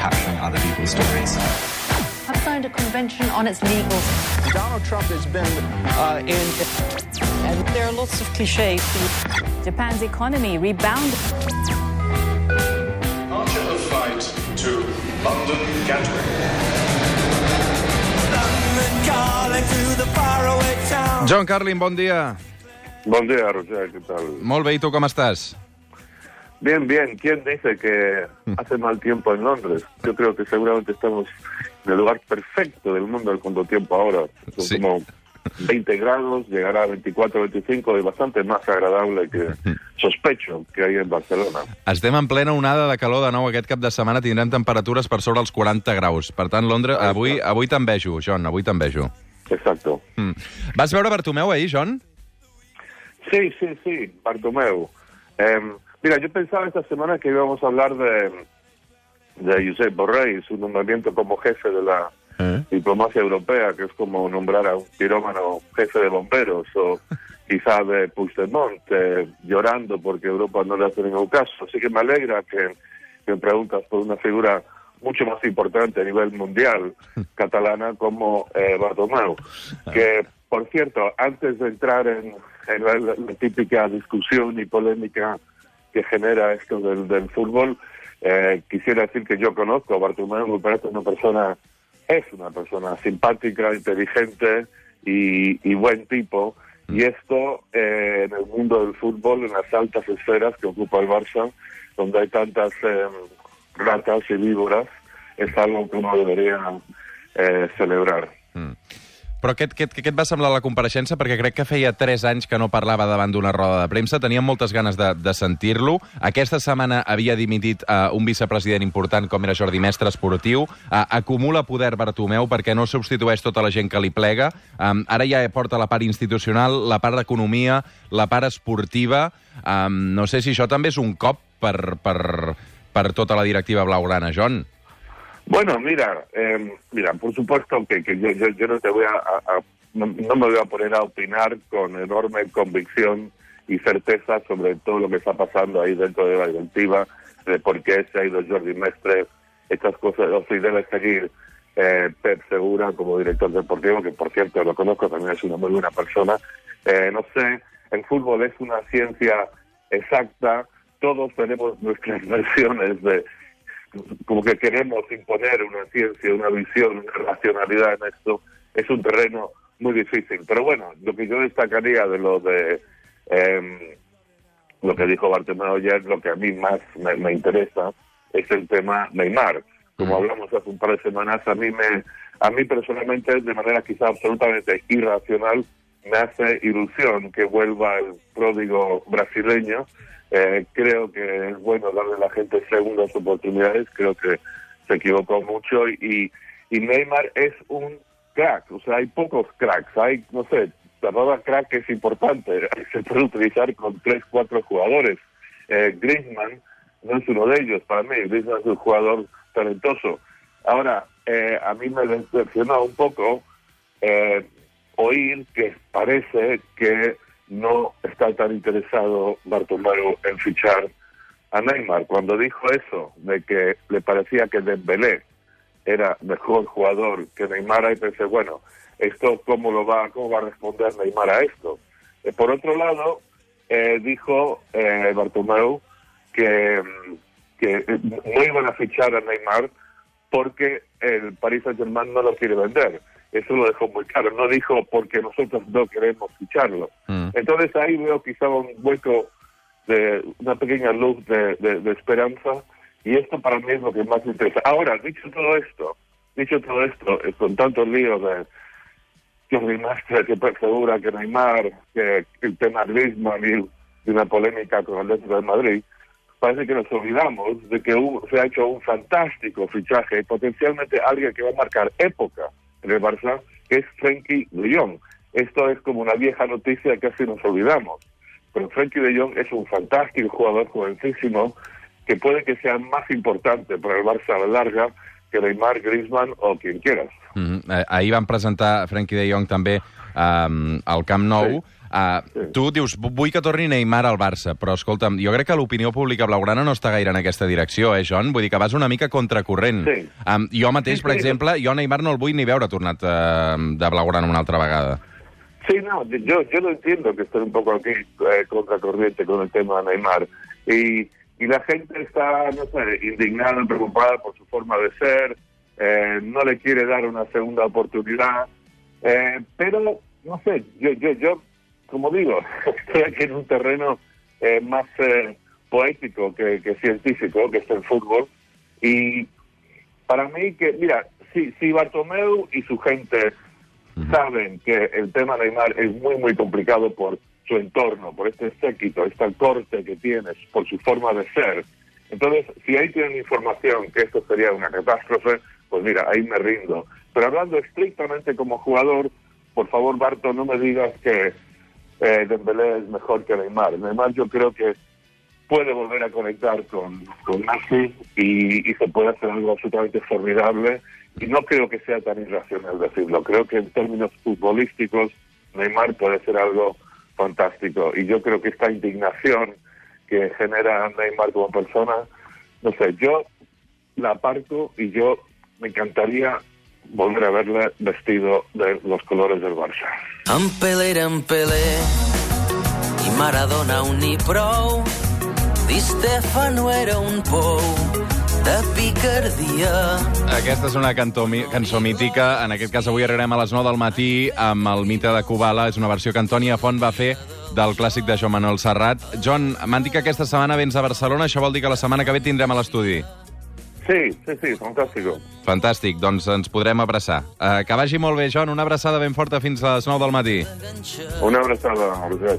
capturing other people's stories. I've signed a convention on its legals. Donald Trump has been uh, in. And there are lots of cliches. Japan's economy rebounded. Departure of flight to London Gatwick. John Carlin, bon dia. Buen día, Roger, ¿qué tal? Molt bé, i tu com estàs? Bien, bien. ¿Quién dice que hace mal tiempo en Londres? Yo creo que seguramente estamos en el lugar perfecto del mundo del contratiempo ahora. Son Sí. como 20 grados, llegará a 24, 25 y bastante más agradable que sospecho que hay en Barcelona. Estem en plena onada de calor de nou. Aquest cap de setmana tindrem temperatures per sobre els 40 graus. Per tant, Londres, avui, avui t'envejo, John, avui t'envejo. Exacto. Mm. Vas veure Bartomeu ahir, John? Sí, sí, sí, Bartomeu. Eh, mira, yo pensaba esta semana que íbamos a hablar de, de Josep Borrell, su nombramiento como jefe de la Eh? diplomacia europea, que es como nombrar a un pirómano jefe de bomberos, o quizá de Puigdemont, eh, llorando porque Europa no le hace ningún caso. Así que me alegra que, me preguntas por una figura mucho más importante a nivel mundial catalana como eh, Bartomeu, que, por cierto, antes de entrar en, en la, la típica discusión y polémica que genera esto del, del fútbol, eh, quisiera decir que yo conozco a Bartomeu, me parece una persona es una persona simpática, inteligente y, y buen tipo. Y esto eh, en el mundo del fútbol, en las altas esferas que ocupa el Barça, donde hay tantas eh, ratas y víboras, es algo que uno debería eh, celebrar. Però què, què, què et va semblar la compareixença? Perquè crec que feia 3 anys que no parlava davant d'una roda de premsa. Teníem moltes ganes de, de sentir-lo. Aquesta setmana havia dimitit uh, un vicepresident important com era Jordi Mestre Esportiu. Uh, acumula poder Bartomeu perquè no substitueix tota la gent que li plega. Um, ara ja porta la part institucional, la part d'economia, la part esportiva. Um, no sé si això també és un cop per, per, per tota la directiva blaugrana, John. Bueno, mira, eh, mira, por supuesto que, que yo, yo, yo no te voy a, no me voy a poner a opinar con enorme convicción y certeza sobre todo lo que está pasando ahí dentro de la directiva, de por qué se ha ido Jordi Mestre, estas cosas, o si debe seguir eh, Pep Segura como director deportivo, que por cierto lo conozco, también es una muy buena persona. Eh, no sé, el fútbol es una ciencia exacta, todos tenemos nuestras versiones de, como que queremos imponer una ciencia, una visión, una racionalidad en esto, es un terreno muy difícil. Pero bueno, lo que yo destacaría de lo de em, lo que dijo Bartomeu ayer, lo que a mí más me, me interesa es el tema Neymar. Como hablamos hace un par de semanas, a mí me, a mí personalmente, de manera quizá absolutamente irracional, me hace ilusión que vuelva el pródigo brasileño. Eh, creo que es bueno darle a la gente segundas oportunidades. Creo que se equivocó mucho y, y Neymar es un crack. O sea, hay pocos cracks. Hay, no sé, la palabra crack es importante. Se puede utilizar con tres, cuatro jugadores. Eh, Griezmann no es uno de ellos para mí. Griezmann es un jugador talentoso. Ahora, eh, a mí me decepcionó un poco eh, oír que parece que no está tan interesado Bartomeu en fichar a Neymar. Cuando dijo eso, de que le parecía que Dembélé era mejor jugador que Neymar, ahí pensé, bueno, esto cómo lo va, cómo va a responder Neymar a esto. Eh, por otro lado, eh, dijo eh, Bartomeu que, mm, que no iban a fichar a Neymar porque el Paris Saint Germain no lo quiere vender. Eso lo dejó muy claro. No dijo porque nosotros no queremos ficharlo. Mm. Entonces ahí veo quizá un hueco de una pequeña luz de, de- de esperanza y esto para mí es lo que más me interesa. Ahora, dicho todo esto, dicho todo esto, eh, con tantos líos de Jordi Mestre, que persegura que Neymar, que el tema Griezmann y, y una polémica con el Atlético de Madrid, parece que nos olvidamos de que hubo- se ha hecho un fantástico fichaje, potencialmente alguien que va a marcar época en el Barça, que es Frenkie de Jong. Esto es como una vieja noticia que casi nos olvidamos. Pero Frenkie de Jong es un fantástico jugador jovencísimo que puede que sea más importante para el Barça a la larga que Neymar, Griezmann o quien quieras. Mm -hmm. Ahir van presentar Frenkie de Jong també um, al Camp Nou. Sí. Uh, Sí. Tu dius, "vu- vull que torni Neymar al Barça, però escolta'm, jo crec que l'opinió pública blaugrana no està gaire en aquesta direcció, eh, John? Vull dir que vas una mica contracorrent. Sí. Um, jo mateix, Sí, per sí. exemple, jo Neymar no el vull ni veure tornat uh, de blaugrana una altra vegada. Sí, no, yo, yo lo entiendo que estoy un poco aquí eh, contracorriente con el tema de Neymar. Y, y la gente está, no sé, indignada, preocupada por su forma de ser, eh, no le quiere dar una segunda oportunidad. Eh, pero, no sé, yo, yo, yo, como digo, estoy aquí en un terreno eh, más eh, poético que, que científico, que es el fútbol. Y para mí que, mira, si, si Bartomeu y su gente saben que el tema Neymar es muy, muy complicado por su entorno, por este séquito, esta corte que tienes, por su forma de ser. Entonces, si ahí tienen información que esto sería una catástrofe, pues mira, ahí me rindo. Pero hablando estrictamente como jugador, por favor, Barto, no me digas que eh, Dembélé es mejor que Neymar. Neymar yo creo que puede volver a conectar con, con Messi y, y se puede hacer algo absolutamente formidable. Y no creo que sea tan irracional decirlo. Creo que en términos futbolísticos Neymar puede ser algo fantástico. Y yo creo que esta indignación que genera Neymar como persona, no sé, yo la aparto y yo me encantaría volver a verle vestido de los colores del Barça. En Pelé era en Pelé i Maradona un ni prou. Di Stefano era un pou de picardia. Aquesta és una cantó, cançó mítica. En aquest cas, avui arribarem a les 9 del matí amb el mite de Kubala. És una versió que Antònia Font va fer del clàssic de Joan Manuel Serrat. John, m'han dit que aquesta setmana vens a Barcelona. Això vol dir que la setmana que ve tindrem a l'estudi. Sí, sí, sí, fantástico. Fantàstic, doncs ens podrem abraçar. Uh, que vagi molt bé, John. Una abraçada ben forta fins a les 9 del matí. Una abrazada, Roger.